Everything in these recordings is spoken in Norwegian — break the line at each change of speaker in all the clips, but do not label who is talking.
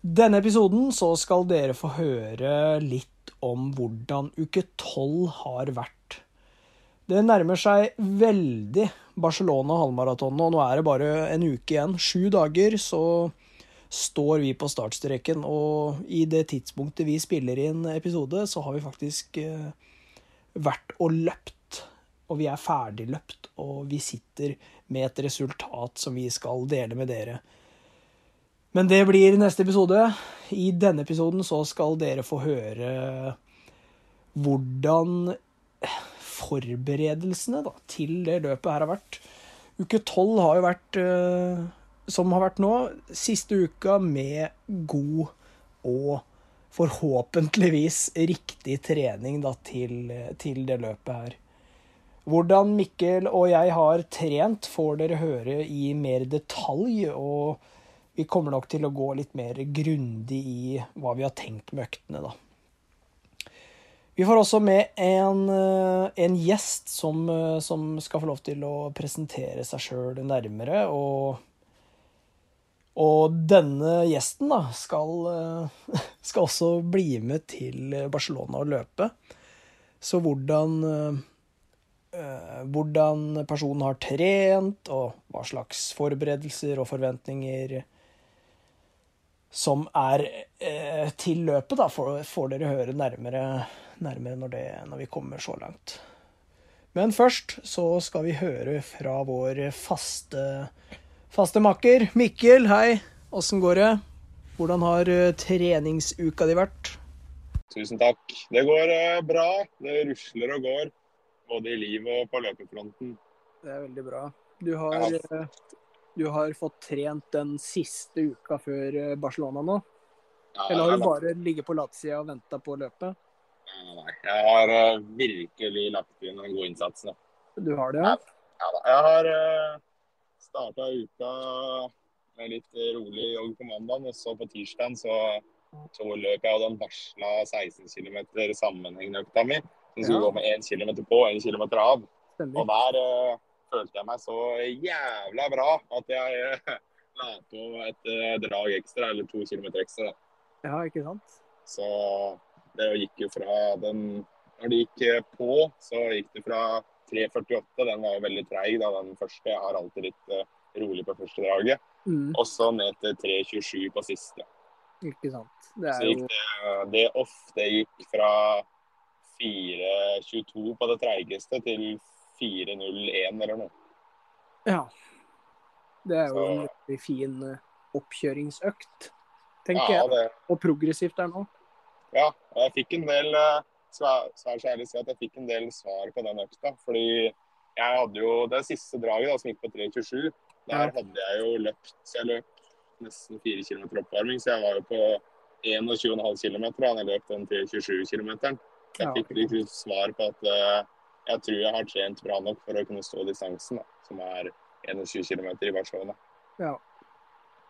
denne episoden så skal dere få høre litt om hvordan uke tolv har vært. Det nærmer seg veldig Barcelona halvmaratonet, og nå er det bare en uke igjen. Sju dager, så står vi på startstreken, og i det tidspunktet vi spiller inn episode, så har vi faktisk eh, vært og løpt. Og vi er ferdigløpt, og vi sitter med et resultat som vi skal dele med dere. Men det blir neste episode. I denne episoden så skal dere få høre hvordan forberedelsene da, til det løpet her har vært. Uke tolv har jo vært eh, som har vært nå, siste uka med god og forhåpentligvis riktig trening da, til, til, det løpet her. Hvordan Mikkel og jeg har trent, får dere høre i mer detalj. Og vi kommer nok til å gå litt mer grundig i hva vi har tenkt med øktene, da. Vi får også med en, en gjest som, som, skal få lov til å presentere seg sjøl nærmere. og og denne gjesten da, skal, eh, skal, også bli med til Barcelona og løpe. Så hvordan, eh, hvordan personen har trent, og hva slags forberedelser og forventninger som er eh, til løpet, da, får, får dere høre nærmere, nærmere når, det, når vi kommer så langt. Men først så skal vi høre fra vår faste Faste makker, Mikkel, hei. Åssen går det? Hvordan har eh, treningsuka di vært?
Tusen takk. Det går uh, bra. Det rusler og går. Både i livet og på løpefronten.
Det er veldig bra. Du har, ja. Du har fått trent den siste uka før Barcelona nå? Ja, Eller har du bare ligget på latsida og venta på å løpe?
Nei, jeg har uh, virkelig lagt inn en god innsats nå.
Du har det? Ja,
ja da. Jeg har starta uka med litt rolig jogg på mandag, og så på tirsdag så, så løp jeg den varsla 16 km sammenhengende-økta mi. Som skulle ja. gå med 1 km på og 1 km av. Stemlig. Og der følte jeg meg så jævla bra at jeg uh, la på et uh, drag ekstra, eller to kilometer ekstra.
Ja, ikke sant?
Så det gikk jo fra den Når det gikk på, så gikk det fra 3.48, den var jo veldig treig, da, den første. Jeg har alltid litt rolig på første draget. Mm. Og så ned til 3.27 på siste.
Ikke sant. Det
så gikk det, det off, det gikk fra 4.22 på det treigeste til 4.01 eller noe.
Ja. Det er jo en veldig fin eh, oppkjøringsøkt, tenker ja, jeg. Og progressivt der nå.
Ja, jeg fikk en del svær, svær ærlig si at jeg fikk en del svar på den økta. Fordi jeg hadde jo det siste draget da, som gikk på 3.27. Der hadde jeg jo løpt Så jeg løp nesten 4 km oppvarming, så jeg var jo på 21,5 km da jeg løp den 3.27 km. Jeg fikk litt svar på at uh, jeg tror jeg har trent bra nok for å kunne stå distansen, da, som er 21 km i Barcelona.
Ja.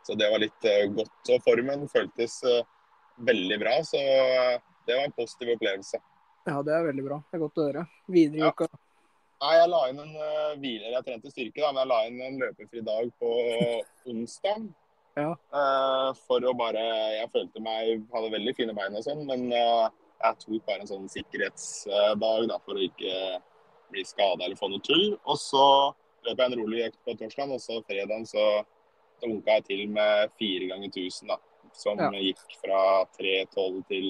Så det var litt uh, godt. Og formen føltes uh, veldig bra, så det var en positiv opplevelse.
Ja, det er veldig bra. Det er godt å høre. Videre i ja. uka?
Nei, jeg la inn en uh, hviler. Jeg trente styrke, da, men jeg la inn en løpefri dag på onsdag.
Ja.
Uh, for å bare Jeg følte meg Hadde veldig fine bein og sånn, men uh, jeg tok bare en sånn sikkerhetsdag da, for å ikke bli skada eller få noe tull. Og så løp jeg en rolig økt på torsdag, og så fredagen så dunka jeg til med fire ganger 1000, da. Som ja. gikk fra 3.12 til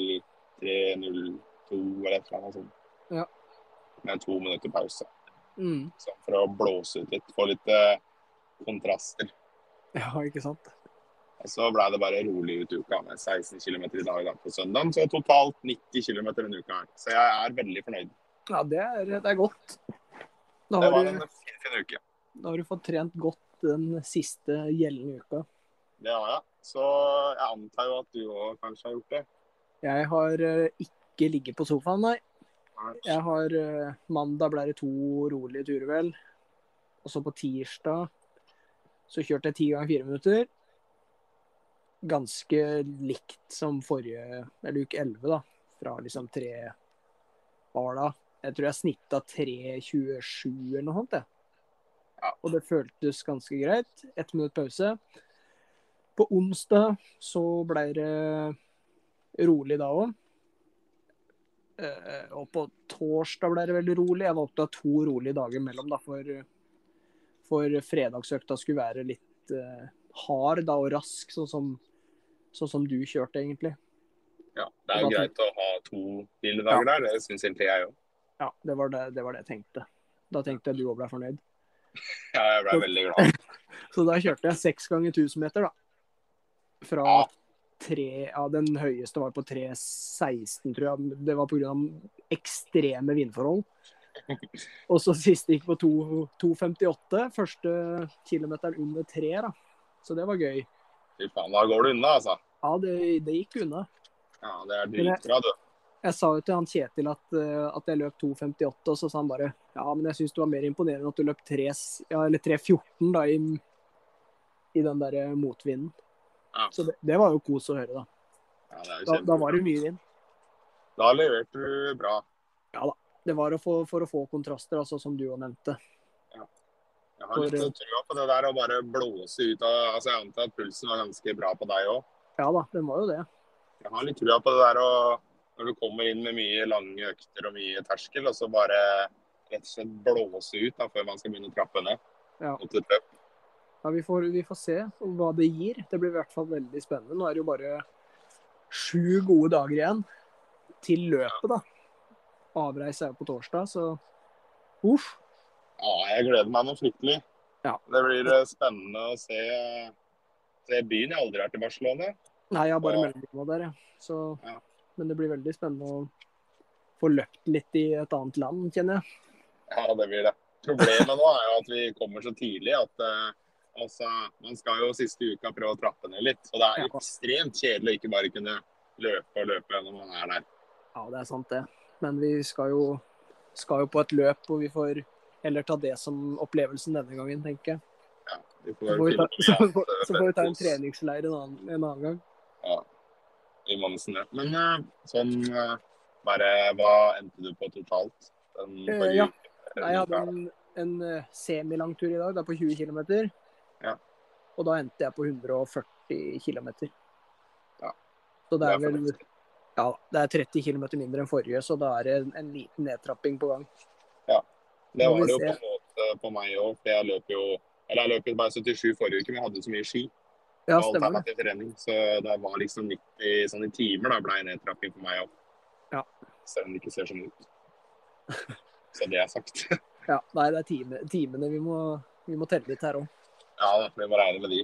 3.02 eller et eller annet sånt.
Ja.
Med to minutter pause.
Mm.
Så for å blåse ut litt, få litt uh, kontraster.
Ja, ikke sant.
Og så ble det bare rolig ut uka med 16 km i dag da, på søndag. Så totalt 90 km denne uka her. Så jeg er veldig fornøyd.
Ja, det er, det er godt.
Da det var du, en fin, fin uke.
Da har du fått trent godt den siste gjeldende uka.
det har jeg. Så jeg antar jo at du òg kanskje har gjort det.
Jeg har eh, ikke ligget på sofaen, nei. Jeg har eh, Mandag ble det to rolige turer, vel. Og så på tirsdag så kjørte jeg ti ganger fire minutter. Ganske likt som forrige, eller uke 11, da. Fra liksom tre Hva var det? da? Jeg tror jeg snitta 3.27 eller noe sånt.
Ja.
Og det føltes ganske greit. Ett minutt pause. På onsdag så ble det rolig da òg. Eh, og på torsdag ble det veldig rolig. Jeg valgte å ha to rolige dager mellom, da, for, for fredagsøkta skulle være litt uh, hard da, og rask, sånn som, sånn som du kjørte, egentlig.
Ja, det er jo greit å ha to hviledager der. Det syns egentlig jeg òg.
Ja, det var det, det var det jeg tenkte. Da tenkte jeg du òg ble fornøyd.
Ja, jeg ble veldig glad.
Så da kjørte jeg seks ganger 1000 meter, da. Fra
Ja.
tre Ja, den høyeste var på 3.16, tror jeg. Det var pga. ekstreme vindforhold. Og så siste gikk på 2.58. Første kilometeren under tre, da. Så det var gøy.
Fy faen, da går du unna, altså.
Ja, det, det gikk unna.
Ja, det er dritbra, du.
Jeg sa jo til han Kjetil at, eh, at jeg løp 2.58, og så sa han bare ja, men jeg syns det var mer imponerende at du løp 3,14 ja, 3.14 da, i, i den der eh, motvinden.
Ja.
Så det, det var jo kos å høre, da.
Ja,
Da, da var det mye vind.
Da leverte du bra.
Ja, Det var få, for å få kontraster, altså, som du òg nevnte.
Jeg har litt trua på det der å bare blåse ut av Altså, Jeg antar at pulsen var ganske bra på deg òg.
Ja da, den var jo det.
Jeg har litt trua på det der å Når du kommer inn med mye lange økter og mye terskel, og så bare rett og slett blåse ut da, før man skal begynne å trappe ned
Ja. Ja, vi, får, vi får se hva det gir. Det blir i hvert fall veldig spennende. Nå er det jo bare sju gode dager igjen til løpet, da. Avreise er jo på torsdag, så uff.
Ja, jeg gleder meg noe fryktelig.
Ja.
Det blir eh, spennende å se, se byen. Jeg har aldri vært i Barcelona.
Nei, jeg har bare
Ja.
mellomnivå der, jeg. Så,
Ja.
Men det blir veldig spennende å få løpt litt i et annet land, kjenner jeg.
Ja, det blir det. Problemet nå er jo at vi kommer så tidlig at uh, altså, man skal jo siste uka prøve å trappe ned litt. Og det er ekstremt kjedelig å ikke bare kunne løpe og løpe når man er der.
Ja, det er sant, det. Men vi skal jo, skal jo på et løp hvor vi får heller ta det som opplevelsen denne gangen, tenker jeg.
Ja, vi
Så
får,
får vi ta, så får, får vi ta en treningsleir en annen, en annen gang.
Ja, i Monsen, Men eh, sånn eh, bare Hva endte du på totalt? Den
Eh, ja. Nei, jeg hadde en, en semilang tur i dag, det er på 20 km.
Ja.
Og da endte jeg på 140 km.
Ja.
Så det
Det
er
er
vel ja, det er 30 km mindre enn forrige, så da er det en, en liten nedtrapping på gang.
Det var det jo på en måte på meg òg. For jeg løp jo eller jeg løp bare 77 forrige uke, men jeg hadde så mye ski.
Ja,
alternativ trening. Så det var liksom 90 sånn i timer da ble nedtrapping for meg òg.
Ja.
Selv om det ikke ser sånn ut. Så det er sagt.
Ja, nei, det er time, timene vi må, vi må telle litt her òg.
Ja, vi må regne med de.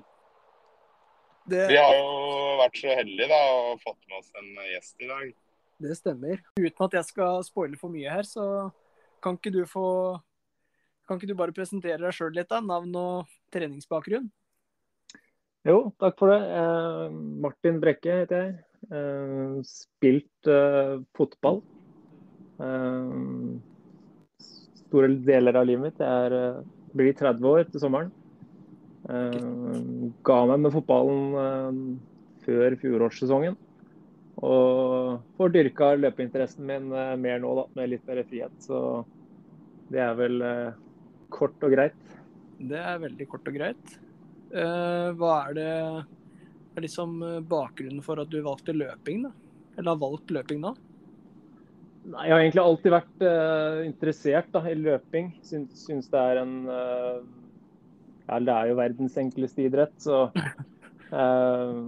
Det,
Vi har jo vært så heldige da og fått med oss en gjest i dag.
det stemmer. Uten at jeg skal spoile for mye her, så kan ikke du få Kan ikke du bare presentere deg sjøl litt, da? Navn og treningsbakgrunn?
Jo, takk for det. Eh, Martin Brekke heter jeg. Eh, spilt eh, fotball. Store deler av livet mitt. Jeg er, blir 30 år til sommeren. Ga meg med fotballen før fjorårssesongen. Og får dyrka løpeinteressen min mer nå, da, med litt mer frihet. Så det er vel kort og greit.
Det er veldig kort og greit. Eh, hva er det er liksom eh, bakgrunnen for at du valgte løping, da? Eller har valgt løping da?
Nei, Jeg har egentlig alltid vært uh, interessert da, i løping. Syns, syns det er en uh, Ja, det er jo verdens enkleste idrett, så uh,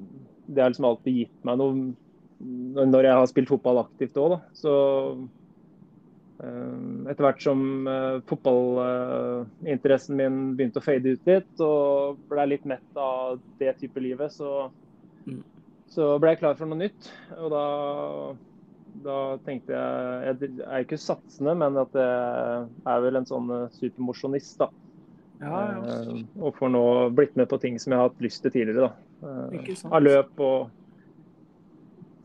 Det har liksom alltid gitt meg noe når jeg har spilt fotball aktivt òg, da. Så etter hvert som uh, fotballinteressen min begynte å fade ut litt, og ble litt mett av det type livet, så,
Mm.
så ble jeg klar for noe nytt. Og da da tenkte jeg Jeg er ikke satsende, men at jeg er vel en sånn eh, supermosjonist, da.
Ja, ja.
Eh, og får nå blitt med på ting som jeg har hatt lyst til tidligere. da. Eh. Av løp og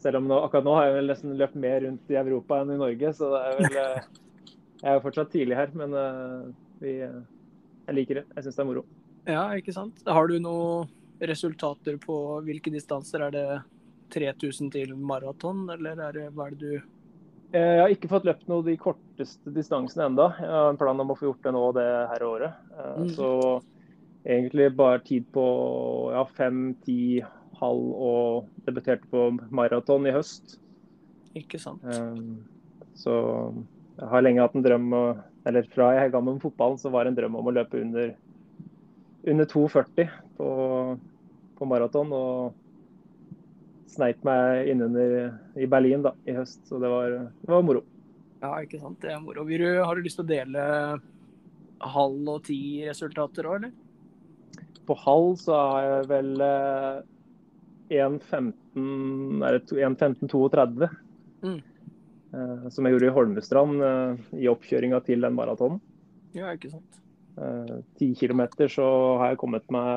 Selv om nå, akkurat nå har jeg vel nesten løpt mer rundt i Europa enn i Norge, så det er vel eh, Jeg er jo fortsatt tidlig her, men eh, vi, eh, jeg liker det. Jeg syns det er moro.
Ja, ikke sant. Har du noen resultater på hvilke distanser? Er det 3000 til maraton, eller er det, hva er det du
Jeg har ikke fått løpt noe de korteste distansene enda. Jeg har en plan om å få gjort det nå det her året.
Mhm.
Så egentlig bare tid på ja, fem, ti, halv og debuterte på maraton i høst.
Ikke sant.
Eh, Så jeg har lenge hatt en drøm Eller fra jeg ga meg med fotballen, så var det en drøm om å løpe under, under 2,40 på, på maraton. Og sneit meg innunder i Berlin da, i høst. Så det var, det var moro.
Ja, ikke sant. Det er moro. Viru, har du lyst til å dele halv og ti resultater òg, eller?
På halv så har jeg vel eh, 1.15 er det to- 1.15,32.
Mm.
Uh, Som jeg gjorde i Holmestrand uh, i oppkjøringa til den maratonen.
Ja, ikke sant.
Eh, 10 km så har jeg kommet meg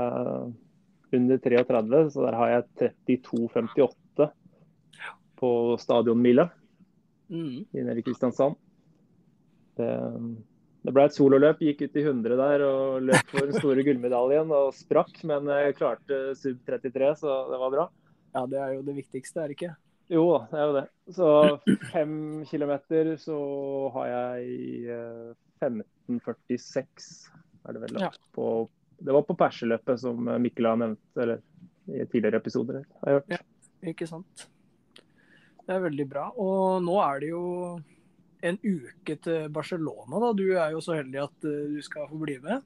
under 33, så der har jeg 32,58 på stadionmila
Mm.
nede i Kristiansand. Det, det ble et sololøp, gikk ut i 100 der og løp for den store gullmedaljen og sprakk, men jeg klarte sub 33, så det var bra.
Ja, det er jo det viktigste, er det ikke?
Jo da, det er jo det. Så fem kilometer så har jeg eh, 15,46 er det vel.
Ja.
På, det var på perseløpet som Mikkel har nevnt eller, i tidligere episoder. Har jeg hørt.
Ikke sant. Det er veldig bra. Og nå er det jo en uke til Barcelona, da. Du er jo så heldig at eh, du skal få bli med.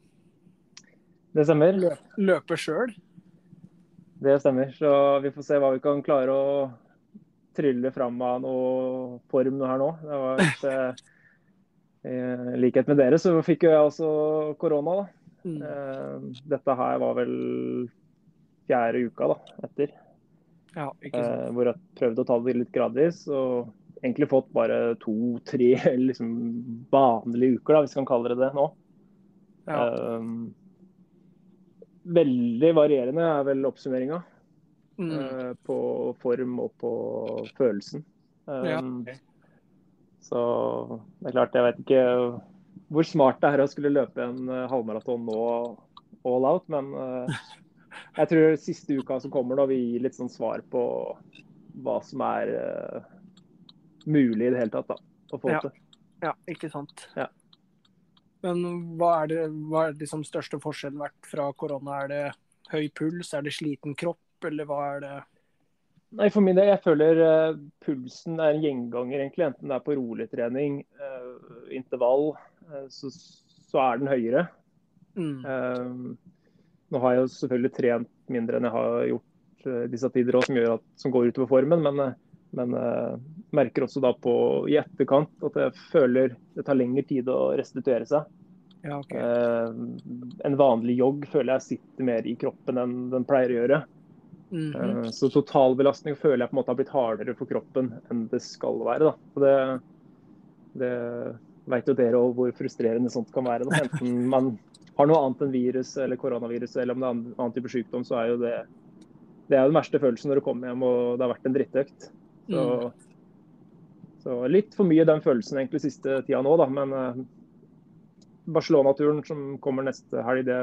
Det stemmer.
Løpe sjøl.
Det stemmer. Så vi får se hva vi kan klare å trylle fram av noe form her nå. Det var et, eh, I likhet med dere så fikk jo jeg også korona, da.
Mm.
Eh, Dette her var vel fjerde uka da, etter.
Ja, ikke sant.
Eh, hvor jeg prøvde å ta det litt gradvis. Og egentlig fått bare to-tre liksom, vanlige uker, da, hvis vi kan kalle det det nå.
Ja.
Um, veldig varierende er vel oppsummeringa
Mm.
Uh, på form og på følelsen. Um,
Ja.
Så det er klart, jeg vet ikke hvor smart det er å skulle løpe en eh, halvmaraton nå all out, men uh, jeg tror siste uka som kommer, da vi gir litt sånn svar på hva som er eh, mulig i det hele tatt da, å få
Ja.
til.
Ja, ikke sant.
Ja.
Men hva er det hva er liksom største forskjellen vært fra korona? Er det høy puls, er det sliten kropp, eller hva er det?
Nei, for min del, jeg føler uh, pulsen er en gjenganger, egentlig. Enten det er på rolig trening, uh, intervall, uh, så, så er den høyere.
Mm.
Eh, nå har jeg jo selvfølgelig trent mindre enn jeg har gjort eh, disse tider også, som, som går utover formen. Men, eh, men uh, merker også da på i etterkant at jeg føler det tar lengre tid å restituere seg.
Ja, okay.
uh, en vanlig jogg føler jeg sitter mer i kroppen enn den pleier å gjøre.
Mm
-hmm. uh, Så totalbelastning føler jeg på en måte har blitt hardere for kroppen enn det skal være. Det, det vet jo dere òg hvor frustrerende sånt kan være. Da. Enten man har noe annet enn virus eller koronavirus, eller om det er annen type sykdom, så er jo det det er jo den verste følelsen når du kommer hjem og det har vært en drittøkt. Så, så litt for mye den følelsen egentlig siste tida nå, da. Men eh, Barcelona-turen som kommer neste helg, det,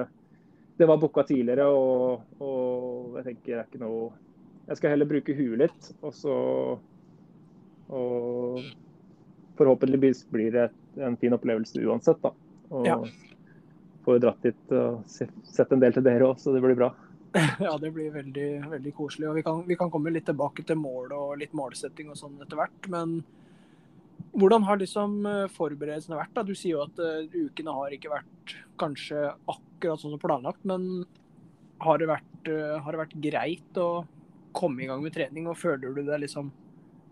det var booka tidligere. Og, og jeg tenker det er ikke noe Jeg skal heller bruke huet litt, og så Og forhåpentligvis blir det en fin opplevelse uansett, da. Og
Ja.
får dratt dit og sett en del til dere òg, så det blir bra.
Ja, det blir veldig, veldig koselig. Og vi kan, vi kan komme litt tilbake til mål og litt målsetting og sånn etter hvert. Men hvordan har liksom eh, forberedelsene vært? da? Du sier jo at uh, ukene har ikke vært kanskje akkurat sånn som planlagt, men har det vært, uh, har det vært greit å komme i gang med trening? Og føler du deg liksom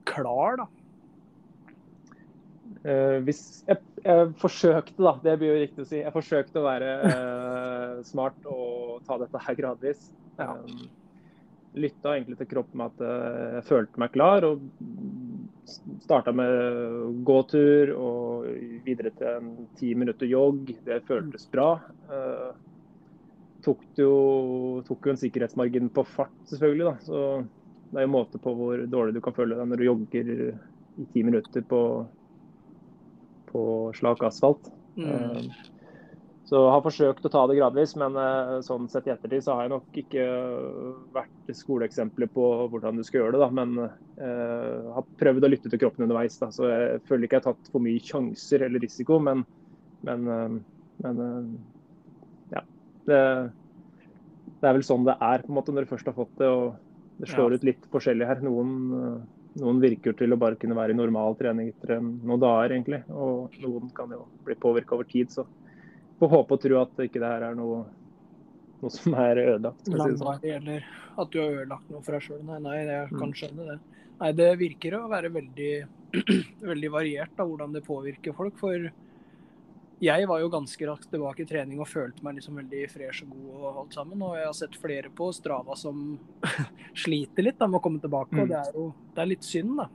klar, da?
Eh, hvis jeg, jeg forsøkte, da, det blir jo riktig å si, jeg forsøkte å være eh, smart og ta dette her gradvis.
Ja.
Um, lytta egentlig til kroppen med at eh, jeg følte meg klar, og starta med gåtur og videre til en ti minutter jogg. Det føltes bra. Uh, tok jo, tok jo en sikkerhetsmargin på fart, selvfølgelig. da, så det er jo måte på hvor dårlig du kan føle deg når du jogger i ti minutter på, på slak asfalt. Mm. Uh, så jeg har forsøkt å ta det gradvis, men uh, sånn sett i ettertid så har jeg nok ikke vært skoleeksempler på hvordan du skal gjøre det. da, Men uh, har prøvd å lytte til kroppen underveis. da, Så jeg føler ikke jeg har tatt for mye sjanser eller risiko, men, men, uh, men ja. Det, det, er vel sånn det er på en måte når du først har fått det. og Det slår ja. ut litt forskjellig her. Noen, noen virker til å bare kunne være i normal trening etter noen dager, egentlig. Og noen kan jo bli påvirka over tid. så får håpe og tro at ikke det her er noe, noe som er ødelagt.
Sånn. Langvarig, eller at du har ødelagt noe for deg sjøl. Nei, nei, jeg kan mm. skjønne det. Nei, det virker å være veldig, veldig variert da, hvordan det påvirker folk. For jeg var jo ganske raskt tilbake i trening og følte meg liksom veldig fresh og god og alt sammen. Og jeg har sett flere på Strava som sliter litt da, med å komme tilbake, mm. og det er jo det er litt synd, da.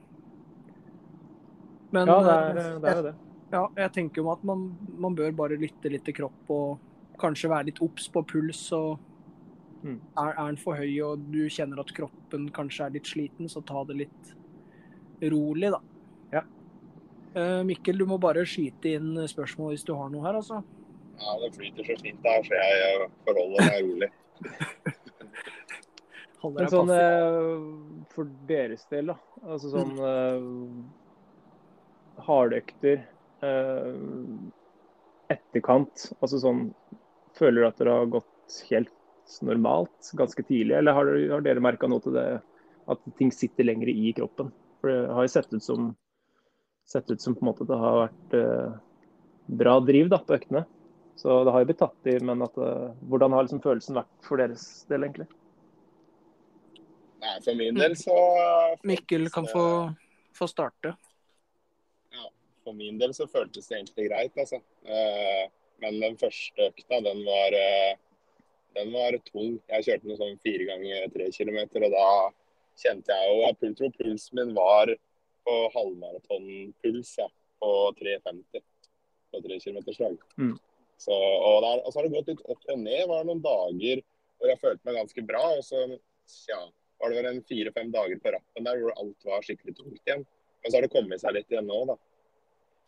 Men, ja, det er, det er jo det.
Ja, jeg tenker jo at man, man, bør bare lytte litt til kropp og kanskje være litt obs på puls. og mm. Er, er den for høy og du kjenner at kroppen kanskje er litt sliten, så ta det litt rolig, da. Uh, Mikkel, du må bare skyte inn spørsmål hvis du har noe her, altså.
Ja, det flyter så fint her, så jeg forholder meg rolig.
Men sånn uh, for deres del, da. Altså sånn uh, hardøkter uh, etterkant? Altså sånn Føler du at dere har gått helt normalt ganske tidlig, eller har dere, har dere merka noe til det at ting sitter lenger i kroppen? For det har jo sett ut som sett ut som på en måte det har vært eh, bra driv da, på øktene. Så det har jo blitt tatt i, men at, eh, hvordan har liksom følelsen vært for deres del, egentlig?
Nei, For min del så
Mikkel kan få, få starte
for min del så føltes det egentlig greit, altså. Eh, men den første økta, den var, eh, den var tung. Jeg kjørte noe sånn fire ganger tre kilometer, og da kjente jeg jo Jeg tror pulsen min var på halvmaratonpuls, ja, på 3,50 på tre km slag. Mm. Så, og, der, og, så har det gått litt opp og ned. Var Det noen dager hvor jeg følte meg ganske bra. Og så ja, var det vel en fire-fem dager på rappen der hvor alt var skikkelig tungt igjen. Men så har det kommet seg litt igjen nå, da.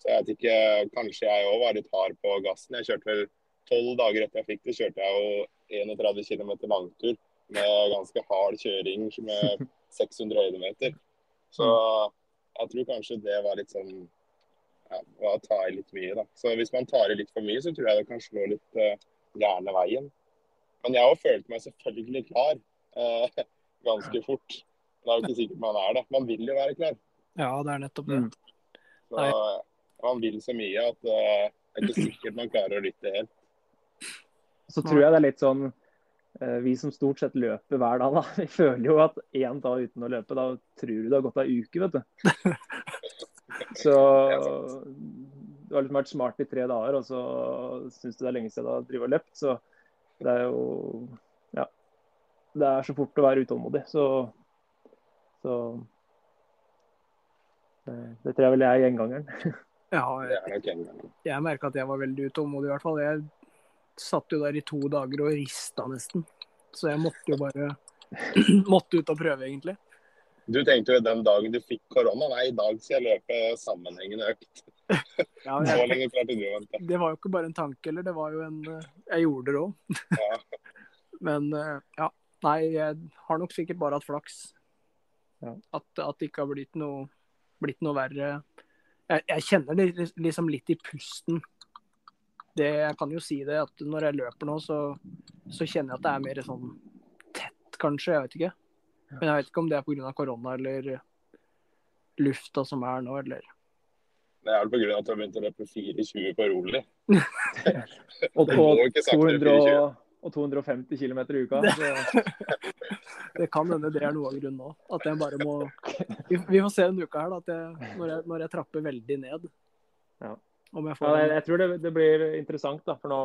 Så jeg vet ikke, kanskje jeg òg var litt hard på gassen. Jeg kjørte vel tolv dager etter jeg fikk det, kjørte jeg jo 31 km langtur med ganske hard kjøring med 600 høydemeter. Så jeg tror kanskje det var litt sånn ja, å ta i litt mye, da. Så hvis man tar i litt for mye, så tror jeg det kan slå litt uh, gærne veien. Men jeg òg følte meg selvfølgelig klar uh, ganske fort. Men det er jo ikke sikkert man er det. Man vil jo være klar.
Ja, det er nettopp det. Mm.
Så, man vil så mye at uh, det er ikke sikkert man klarer å lytte helt.
Så tror jeg det er litt sånn Vi som stort sett løper hver dag, da, vi føler jo at én dag uten å løpe, da tror du det har gått ei uke, vet du. Så du har liksom vært smart i tre dager, og så syns du det er lenge siden du har drevet og løpt. Så det er jo Ja. Det er så fort å være utålmodig, så, så det, det tror jeg vel jeg er gjengangeren.
Ja, jeg, jeg merka at jeg var veldig utålmodig, i hvert fall. Jeg satt jo der i to dager og rista nesten. Så jeg måtte jo bare måtte ut og prøve, egentlig.
Du tenkte jo den dagen du fikk korona, nei, i dag skal jeg løpe sammenhengende økt. Ja, jeg.
Det var jo ikke bare en tanke, eller det var jo en Jeg gjorde det òg. Ja. Men ja. Nei, jeg har nok sikkert bare hatt flaks. Ja. At, at, det ikke har blitt noe, blitt noe verre jeg, jeg kjenner det liksom litt i pusten. Det, jeg kan jo si det, at når jeg løper nå, så, så kjenner jeg at det er mer sånn tett, kanskje. Jeg vet ikke. Men jeg vet ikke om det er pga. korona eller lufta som er nå, eller
Det er vel pga. at du har begynt å løpe 4,20 på rolig.
og på 200, og 250 km i uka.
det kan hende det er noe av grunnen òg. At jeg bare må Vi, vi får se denne uka her, da, jeg, når, jeg, når, jeg, trapper veldig ned.
Ja. Jeg, ja, jeg, jeg, tror det, det, blir interessant, da. For nå,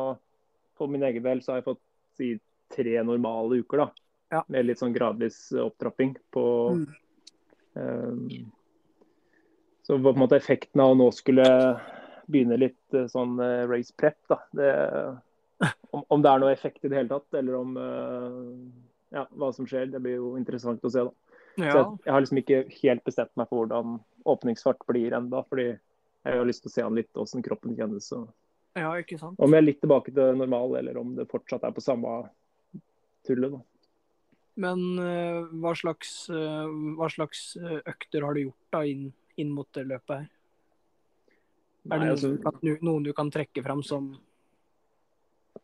for min egen del, så har jeg fått si tre normale uker, da. Ja. Med litt sånn gradvis opptrapping på mm. um, så på en måte effekten av å nå skulle begynne litt eh, sånn eh, race prep, da. Det, om, om, det er noe effekt i det hele tatt, eller om ja, hva som skjer, det blir jo interessant å se. da. Ja. Så jeg, jeg, har liksom ikke helt bestemt meg for hvordan åpningsfart blir ennå. Fordi jeg har lyst til å se an litt hvordan kroppen kjennes. Og...
Ja, ikke sant.
Om jeg er litt tilbake til normal, eller om det fortsatt er på samme tullet. da.
Men uh, hva, slags, uh, hva, slags, økter har du gjort da inn, inn mot det løpet her? Er det altså, noen, noen, du kan trekke fram som,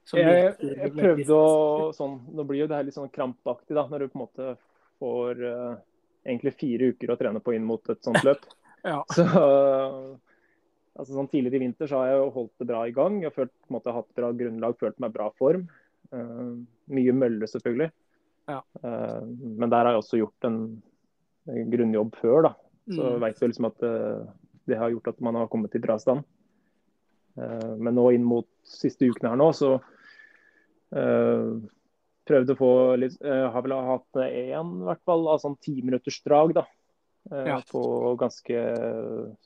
som jeg, jeg, prøvde å sånn, Nå blir jo det her litt sånn krampaktig, da, når du på en måte får uh, egentlig fire uker å trene på inn mot et sånt løp. ja. Så altså, sånn Tidligere i vinter så har jeg jo holdt det bra i gang. Jeg har følt, på en måte, hatt bra grunnlag, følt meg bra form. Uh, mye mølle, selvfølgelig. Ja. Uh, men der har jeg også gjort en, en grunnjobb før, da. Så mm. veit du liksom at uh, det har gjort at man har kommet i bra stand. Men nå inn mot siste ukene her nå, så prøvde å få litt Har vel hatt én, i hvert fall, av sånn timinuttersdrag, da. Ja. På ganske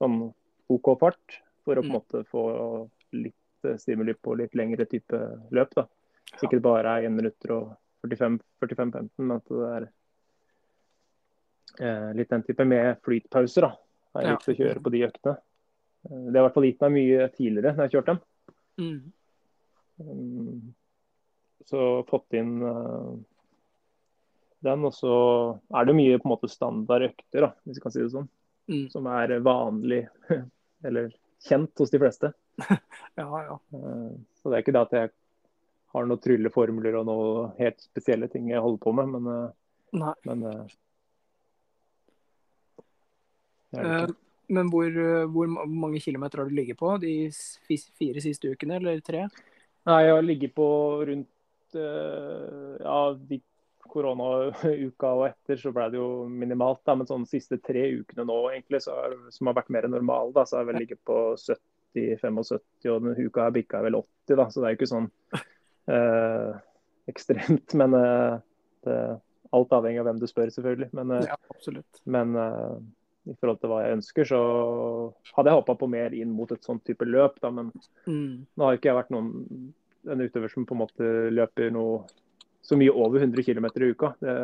sånn OK fart. For å på en mm. måte få litt stimuli på litt lengre type løp. da. Så ikke det bare er 1 minutter og 45-15, men at det er eh, litt den type med flytpauser. da, har er litt å kjøre på de øktene. Eh, det har i hvert fall gitt meg mye tidligere når jeg har kjørt dem. Mm. Um, så fått inn uh, den, og så er det mye på en måte standard økter, da, hvis vi kan si det sånn. Mm. Som er vanlig, eller kjent hos de fleste.
ja, ja. Uh,
så det er ikke det at jeg har noen trylleformler og noen helt spesielle ting jeg holder på med, men,
eh, Nei.
men
uh, Men hvor, hvor, mange kilometer har du ligget på de fire siste ukene, eller tre?
Nei, jeg har ligget på rundt ja, de koronauka og etter så ble det jo minimalt. Da, men sånn siste tre ukene nå egentlig, er, som har vært mer normale, da, så har jeg vel ligget på 70-75, og denne uka her bikka vel 80, da, så det er jo ikke sånn eh, ekstremt. Men eh, det, alt avhengig av hvem du spør, selvfølgelig. Men,
eh, ja,
men eh, i forhold til hva jeg ønsker, så hadde jeg håpa på mer inn mot et sånt type løp. Da, men mm. nå har ikke jeg vært noen en utøver som på en måte løper noe så mye over 100 km i uka. Det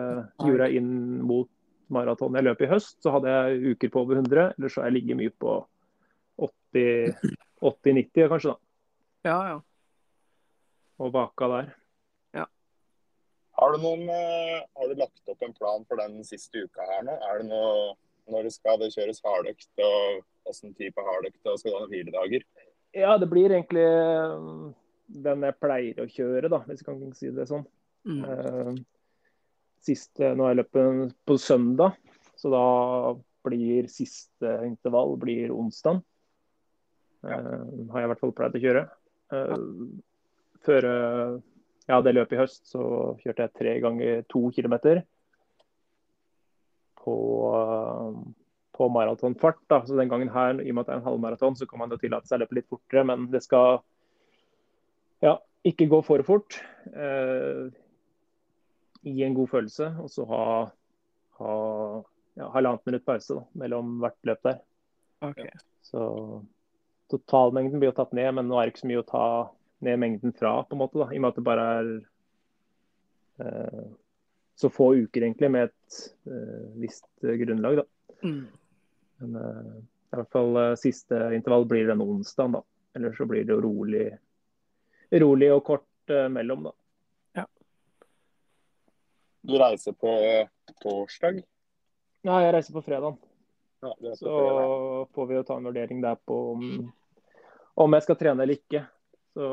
gjorde jeg inn mot maraton jeg løp i høst, så hadde jeg uker på over 100. Eller så har jeg ligget mye på 80-90 kanskje, da.
Ja, ja
og baka der.
Ja.
Har du, noen, eh, har du lagt opp en plan for den siste uka her nå? Er det noe når det skal det kjøres hardøkt, og åssen type hardøkt og skal du ha fire dager?
Ja, det blir egentlig eh, den jeg pleier å kjøre, da, hvis jeg kan si det sånn. Mm. Uh, siste, nå har jeg løpet på søndag, så da blir siste intervall blir onsdag. Ja. Uh, har jeg i hvert fall pleid å kjøre. Før eh, ja, det løpet i høst, så kjørte jeg tre ganger to kilometer på, eh, på maratonfart. Så den gangen her, i og med at det er en halvmaraton, så kan man jo tillate seg å løpe litt fortere. Men det skal ja, ikke gå for fort. Eh, gi en god følelse, og så ha, ha ja, halvannet minutt pause da, mellom hvert løp der.
Okay.
Så totalmengden blir jo tatt ned, men nå er det ikke så mye å ta ned mengden fra, på en måte, da, i og med at det bare er eh, så få uker egentlig med et eh, visst grunnlag. da. Mm. Men eh, i hvert fall eh, siste intervall blir den onsdagen, da. Eller så blir det jo rolig, rolig og kort eh, mellom, da.
Ja.
Du reiser på torsdag?
Nei, jeg reiser på fredag.
Ja,
så fredag. får vi jo ta en vurdering der på om, om jeg skal trene eller ikke. Så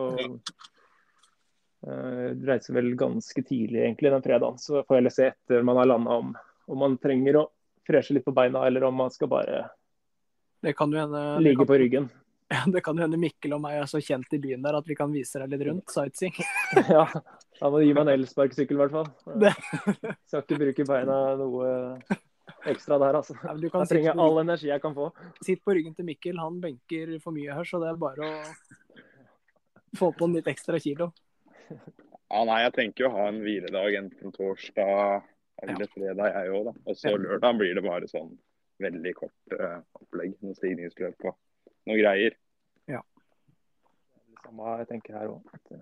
uh, reiser vel ganske tidlig egentlig den fredagen. Så får jeg se etter man har landa om, om man trenger å freshe litt på beina, eller om man skal bare
hende,
ligge
kan,
på ryggen.
Ja, Det kan jo hende Mikkel og meg er så kjent i byen der at vi kan vise deg litt rundt sightseeing.
ja, da må du gi meg en elsparkesykkel i hvert fall. Skal ikke bruke beina noe ekstra der, altså. Ja, jeg trenger all energi jeg kan få.
Sitt på ryggen til Mikkel, han benker for mye her, så det er bare å få på en litt ekstra kilo.
Ja, nei, jeg tenker å ha en hviledag enten torsdag eller ja. fredag, jeg òg. Og så lørdag blir det bare sånn veldig kort uh, opplegg. Noe stigningsløp og noe greier.
Ja.
Det samme jeg tenker her òg.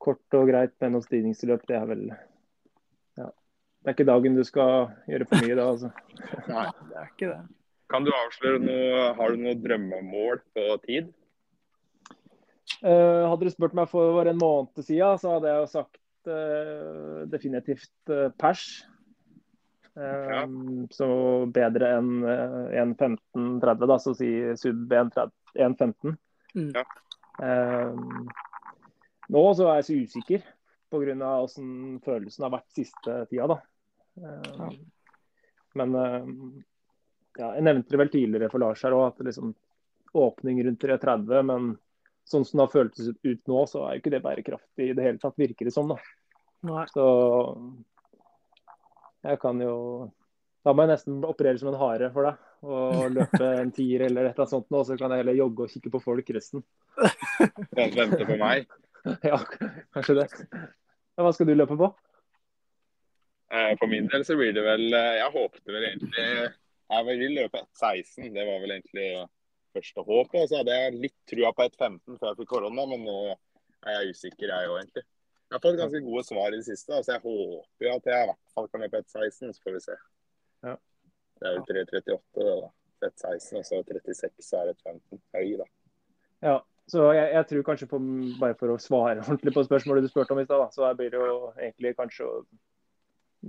Kort og greit med noe stigningsløp, det er vel ja. Det er ikke dagen du skal gjøre for mye da, altså.
Nei,
det er ikke det.
Kan du avsløre noe Har du noe drømmemål på tid?
Uh, hadde du spurt meg for en måned siden, så hadde jeg jo sagt uh, definitivt uh, pers. Ja. Så bedre enn 1.15,30, da, så si sub 1.15. Mm. Ja. nå så er jeg så usikker pga. hvordan følelsen har vært siste tida. da. Ja. Men ja, jeg nevnte det vel tidligere for Lars her òg, at liksom åpning rundt 3.30. Men sånn som det har føltes ut nå, så er jo ikke det bærekraftig i det hele tatt, virker det som. da. Nei. Så jeg kan jo Da må jeg nesten operere som en hare for deg og løpe en tier eller et eller annet sånt nå, så kan jeg heller jogge og kikke på folk resten.
Vente på meg?
Ja, kanskje det. Hva skal du løpe på?
Eh, for min del så blir det vel eh, Jeg håpte vel egentlig Jeg vil løpe 1,16. Det var vel egentlig første håp. Så hadde jeg litt trua på 1,15 før jeg fikk korona, men nå er jeg usikker, jeg òg, egentlig. Jeg har fått ganske gode svar i det siste, så jeg håper jo at jeg i hvert fall kan løpe 1,16. Så får vi se.
Ja.
Det er jo 3,38 da. 1,16 og så 36 er 1,15 høy, da.
Ja, så jeg, jeg, tror kanskje på, bare for å svare ordentlig på spørsmålet du spurte om i stad, så blir det jo egentlig kanskje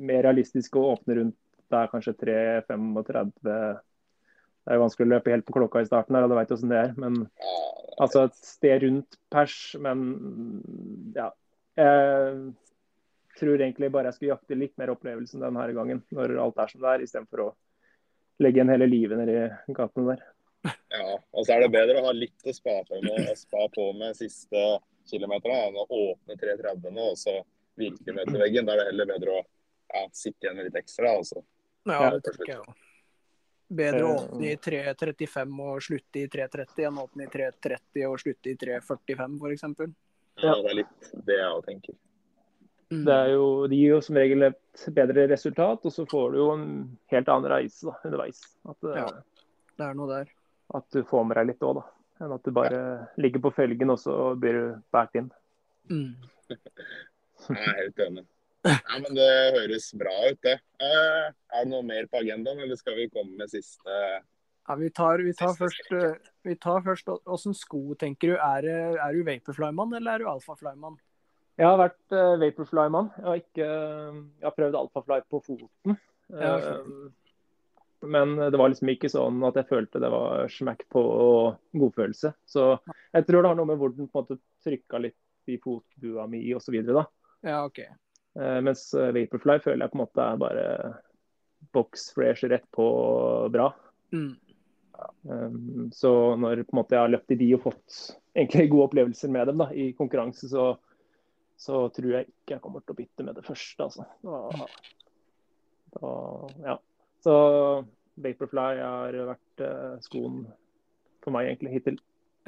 mer realistisk å åpne rundt der kanskje 3,35 det er jo vanskelig å løpe helt på klokka i starten, her, og du veit åssen det er. Men altså et sted rundt pers. Men ja. Jeg tror egentlig bare jeg skulle jakte litt mer opplevelsen denne gangen, når alt er som det er, istedenfor å legge igjen hele livet nedi gatene der.
Ja, og så er det bedre å ha litt å spa på med, spa på med siste kilometerne enn å åpne 3.30 nå og så ned til veggen. Da er det heller bedre å ja, sitte igjen med litt ekstra. Altså.
Ja, det tenker jeg òg. Bedre å åpne i 3.35 og slutte i 3.30 enn å åpne i 3.30 og slutte i 3.45 f.eks.
Ja, det er litt det jeg òg tenker.
Mm. Det, jo, det, gir jo som regel et bedre resultat, og så får du jo en helt annen reise da, underveis. At,
ja, det er noe der.
At du får med deg litt òg, da. Enn at du bare ja. ligger på felgen og så blir du båret inn.
Mm.
jeg er helt enig. Ja, men Det høres bra ut, det. Eh, er det noe mer på agendaen, eller skal vi komme med siste
ja, Vi tar, vi tar først eh, vi tar først Åssen sko tenker du? Er, er du Vaporfly-mann eller er du Alphafly-mann?
Jeg har vært uh, Vaporfly-mann. Jeg, har jeg har prøvd Alphafly på foten. Ja, men det var liksom ikke sånn at jeg følte det var smack på godfølelse. Så jeg tror det har noe med hvor den på en måte trykka litt i fotbua mi osv.
Ja, ok.
Uh, mens eh, Vaporfly føler jeg på en måte er bare box fresh rett på bra.
Mm.
Um, så når på en måte jeg har løpt i de og fått egentlig gode opplevelser med dem da, i konkurranse, så, så, tror jeg ikke jeg kommer til å bytte med det første. Altså. Da, da, ja. Så Vaporfly har vært uh, skoen for meg egentlig hittil.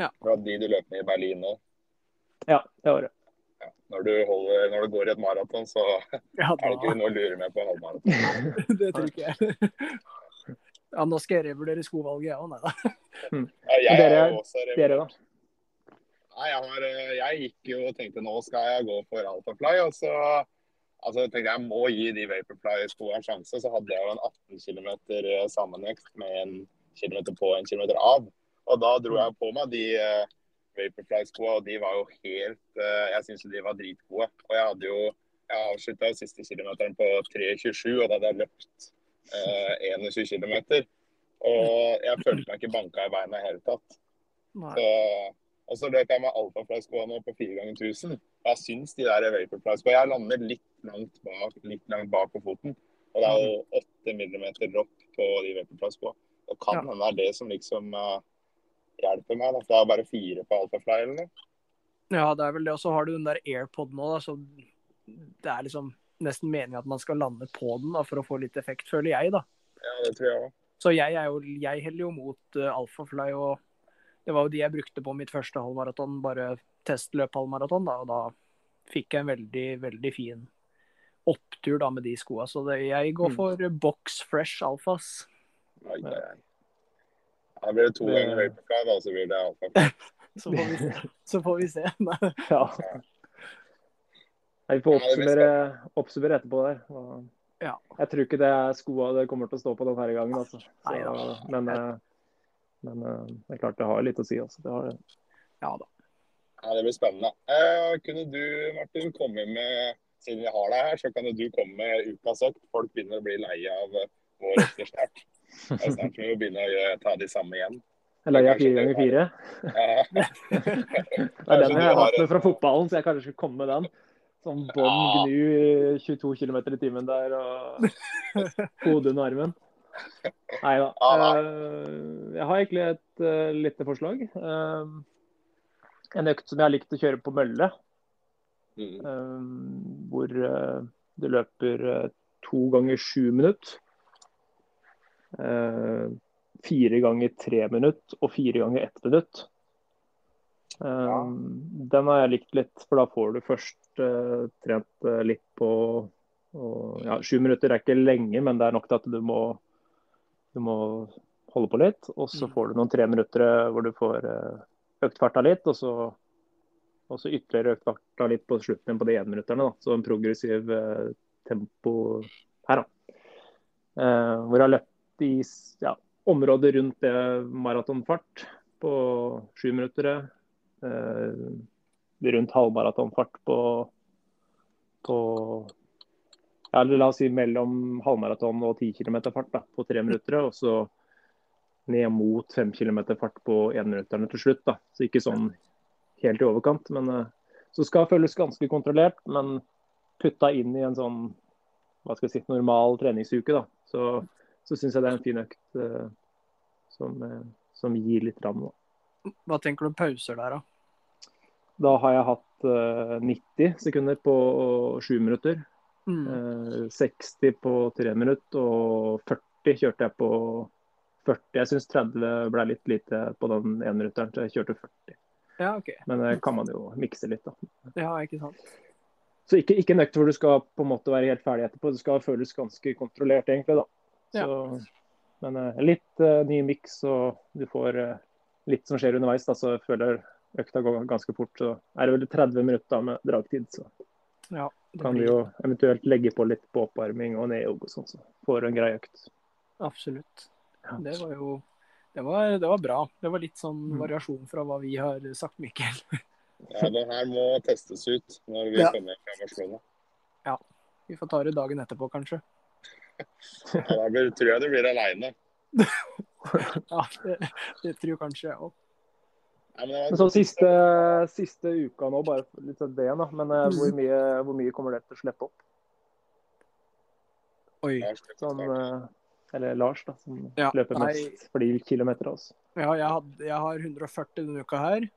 Ja. Fra de du løp med i Berlin nå?
Ja, det var det
når, du holder, når, du går i et maraton, så ja, er det ikke noe å lure med på halvmaraton.
det tror ikke jeg. Ja, nå skal jeg revurdere skovalget, jeg òg. Nei da.
Mm. Ja, jeg dere, også revurdert.
Nei, jeg, har, eh, jeg, gikk jo og tenkte nå skal jeg gå for Alphafly. Og så altså, tenkte jeg jeg må gi de Vaporfly-skoene en sjanse. Så hadde jeg jo en 18 km eh, sammenvekt med en kilometer på en kilometer av. Og da dro jeg på meg de uh, Vaporfly-skoene, og de var jo helt uh, Jeg syns de var dritgode. Og jeg hadde jo jeg avslutta siste kilometeren på 3.27, og da hadde jeg løpt eh, 21 km. Og jeg følte meg ikke banka i beina i hele tatt. Så, og så løp jeg med Alphafly-skoa nå på 4 ganger 1000. Og jeg syns de der Vaporfly-skoa Jeg lander litt langt bak, litt langt bak på foten. Og det er jo 8 mm dropp på de Vaporfly-skoa. Det kan hende det er det som liksom uh, hjelper meg. Da. For er har bare fire på alfafly eller noe.
Ja, det er vel det. Og så har du den der AirPod nå, da, så det er liksom nesten meningen at man skal lande på den da, for å få litt effekt, føler jeg, da.
Ja, det tror jeg også.
Så jeg, er jo, jeg heller jo mot uh, Alphafly, og det var jo de jeg brukte på mitt første halvmaraton, bare testløp halvmaraton, da, og da fikk jeg en veldig, veldig fin opptur da med de skoa. Så det, jeg går mm. for box fresh alfas.
Nei, nei. Da blir det to
Det-
på fly, da, så blir det alfa.
Så får vi se. Så får vi se.
Ja. Vi får oppsummere, oppsummere etterpå der. Og
Ja.
Jeg tror ikke det er skoa det kommer til å stå på denne gangen. Altså. Så, men eh, men eh, det er klart det har litt å si. Altså. Det har.
Ja da.
Ja, det blir spennende. Eh, kunne du, Martin, komme med Siden vi har deg her, så kan du komme med ukas økt. Folk begynner å bli leie av eh, vår økter snart. Det er snart vi begynne å gjøre- ta de samme igjen.
Jeg leier fire ganger fire.
Ja.
Det er den jeg har hatt med fra fotballen, så jeg kanskje skulle komme med den. Sånn bånn gnu i 22 km i timen der og hodet under armen. Nei da. Eh, Jeg har egentlig et uh, lite forslag. Eh, En økt som jeg har likt å kjøre på mølle,
Mm.
eh, hvor det løper eh, to ganger sju minutter. Eh, Fire ganger tre minutter og fire ganger ett minutt. Eh, Den har jeg likt litt, for da får du først eh, trent eh, litt på og, ja, Sju minutter er ikke lenge, men det er nok til at du må, du må holde på litt. Og så
Mm.
får du noen tre minutter eh, hvor du får økt farta litt, og så, og så ytterligere økt farta litt på slutten på de énminutterne. Så en progressiv eh, tempo her, da. Eh, hvor jeg har løpt i ja, området rundt det maratonfart på sju minutter. Eh, rundt halvmaratonfart på, på ja, eller La oss si mellom halvmaraton og 10 km fart da, på tre minutter. Og så ned mot 5 km fart på énminutterne til slutt. da. Så ikke sånn helt i overkant. men eh, Så skal føles ganske kontrollert, men putta inn i en sånn hva skal jeg si, normal treningsuke, da, så, så syns jeg det er en fin økt eh, som, eh, som gir litt ram.
Hva tenker du pauser der, da?
Da har jeg hatt uh, 90 sekunder på 7 minutter.
Mm.
Uh, 60 på 3 minutter og 40 kjørte jeg på 40. Jeg syns 30 ble litt lite på den enminutteren, så jeg kjørte 40.
Ja, OK.
Men det kan man jo mikse litt, da.
Ja, ikke sant.
Så ikke, ikke en økt hvor du skal på en måte være helt ferdig etterpå. Det skal føles ganske kontrollert, egentlig. da. Så, Men eh, litt uh, ny miks, og du får uh, litt som skjer underveis. da, Så jeg føler økta går ganske fort. Så er det vel 30 minutter med dragtid, så
Ja,
kan
blir...
vi jo eventuelt legge på litt på oppvarming og nedjogg og sånn. Så får du en grei økt.
Absolutt.
Ja.
Det var jo det var, det var bra. Det var litt sånn
Mm.
variasjon fra hva vi har sagt, Mikkel.
Ja, det her må testes ut når vi
Ja.
kommer fra Barcelona.
Vi får ta det dagen etterpå, kanskje.
Ja, da blir, tror jeg du blir aleine.
Ja, det, det tror jeg kanskje jeg òg.
Men
så siste, siste uka nå, bare litt sånn det, da. Men eh,
Mm.
hvor, mye, hvor mye kommer det til å slippe opp?
Oi.
Sånn, eller Lars, da, som
Ja,
løper
nei.
mest for de kilometerne. Altså.
Ja, jeg, had, jeg har 140 denne uka her.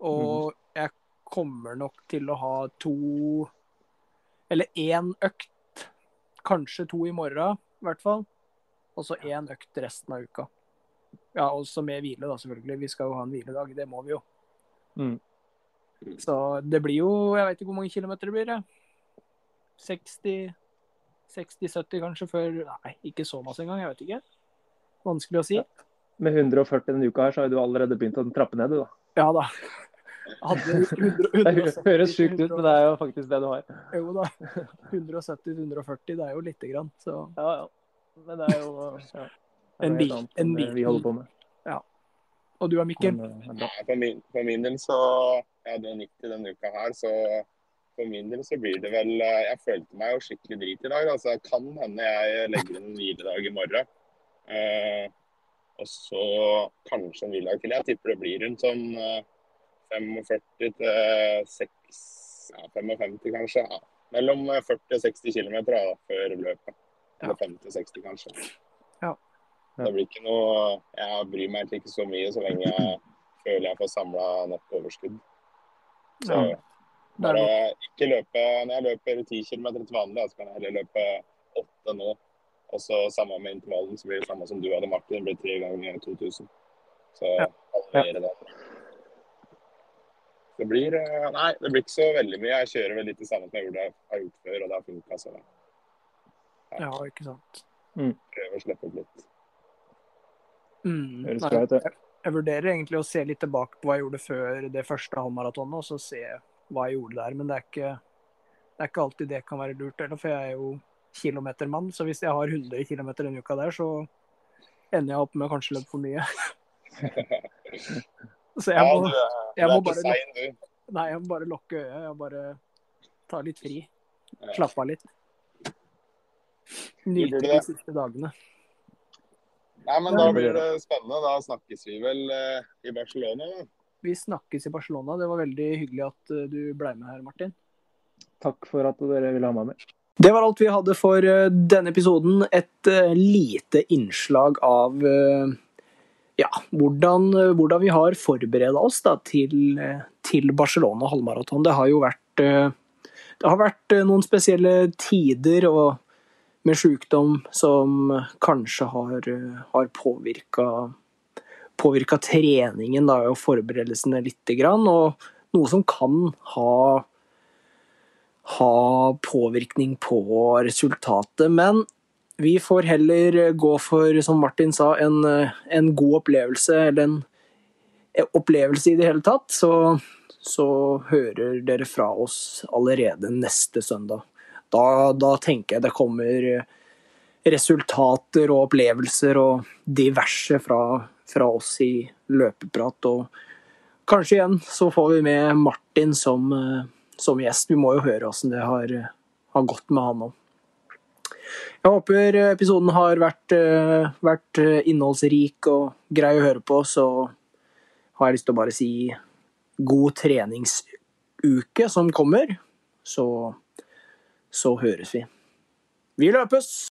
Og jeg kommer nok til å ha to Eller én økt. Kanskje to i morgen, i hvert fall. Og så én økt resten av uka. Ja, også med hvile, da, selvfølgelig. Vi skal jo ha en hviledag. Det må vi jo.
Mm.
Så det blir jo Jeg vet ikke hvor mange kilometer det blir. 60 60-70 kanskje før Nei, ikke så masse engang. Jeg vet ikke. Vanskelig å si.
Med 140 denne uka her, så har du allerede begynt å trappe ned, du, da.
Ja da. Hadde 100,
Det høres sjukt ut, men det er jo faktisk det du har.
Jo da. 170-140, det er jo lite grann. Så
Ja, ja. Men det er jo ja,
En bil- en
enn det vi holder på med.
Og du er Mikkel?
Men, eh.
Ja, for, min, for min del så Jeg hadde 90 denne uka her, så for min del så blir det vel eh, Jeg følte meg jo skikkelig drit i dag. Altså, det kan hende jeg legger inn en hviledag i morgen. Eh, og så kanskje en hviledag til. Jeg tipper det blir rundt sånn eh, 45 til 6, ja, 55 kanskje. Ja. Mellom eh, 40 og 60 km før løpet.
Ja.
Eller 50-60 kanskje.
Ja.
Det blir ikke noe Jeg bryr meg egentlig ikke så mye så lenge jeg føler jeg får samla nok overskudd. Så.
Det
bare ikke løpe Når jeg løper 10 km til vanlig, så kan jeg heller løpe 8 nå. Og så samme med intervallen, så blir det samme som du hadde, Martin. Det blir tre ganger 2000. Så halvere det. Det blir eh, Nei, det blir ikke så veldig mye. Jeg kjører vel litt det samme som jeg gjorde, har gjort før, og det har funka. Ja.
Ja, ikke sant.
prøver å slippe opp litt.
Mm.
Høres bra ut, det.
jeg, vurderer egentlig å se litt tilbake på hva jeg gjorde før det første halvmaratonet, og så se hva jeg gjorde der. Men det er ikke, det er ikke alltid det kan være lurt, heller, for jeg er jo kilometermann. Så hvis jeg har 100 km denne uka der, så ender jeg opp med å kanskje løpe for mye. så jeg må, jeg må bare nei, jeg må bare lukke øyet. Jeg må bare ta litt fri. Slappe av litt. Nyte de siste dagene.
Nei, men da blir det spennende. Da snakkes vi vel eh, i Barcelona. da.
Vi snakkes i Barcelona. Det var veldig hyggelig at eh, du ble med her, Martin.
Takk for at dere ville ha meg med.
Det var alt vi hadde for eh, denne episoden. Et lite innslag av ja, hvordan, hvordan vi har forberedt oss da, til, til Barcelona halvmaraton. Det har jo vært, det har vært noen spesielle tider og med sjukdom som kanskje har, eh, har påvirka treningen da, og forberedelsene grann, og noe som kan ha ha påvirkning på resultatet. Men vi får heller gå for, som Martin sa, en, en god opplevelse, eller en opplevelse i det hele tatt. Så, så hører dere fra oss allerede neste søndag. Da, da tenker jeg det kommer resultater og opplevelser og diverse fra, fra oss i løpeprat. Og kanskje igjen så får vi med Martin som, eh, som gjest. Vi må jo høre åssen det har, har gått med han òg. Jeg håper episoden har vært, eh, vært innholdsrik og grei å høre på, så har jeg lyst til å bare si god treningsuke som kommer. Så, så høres vi. Vi løpes!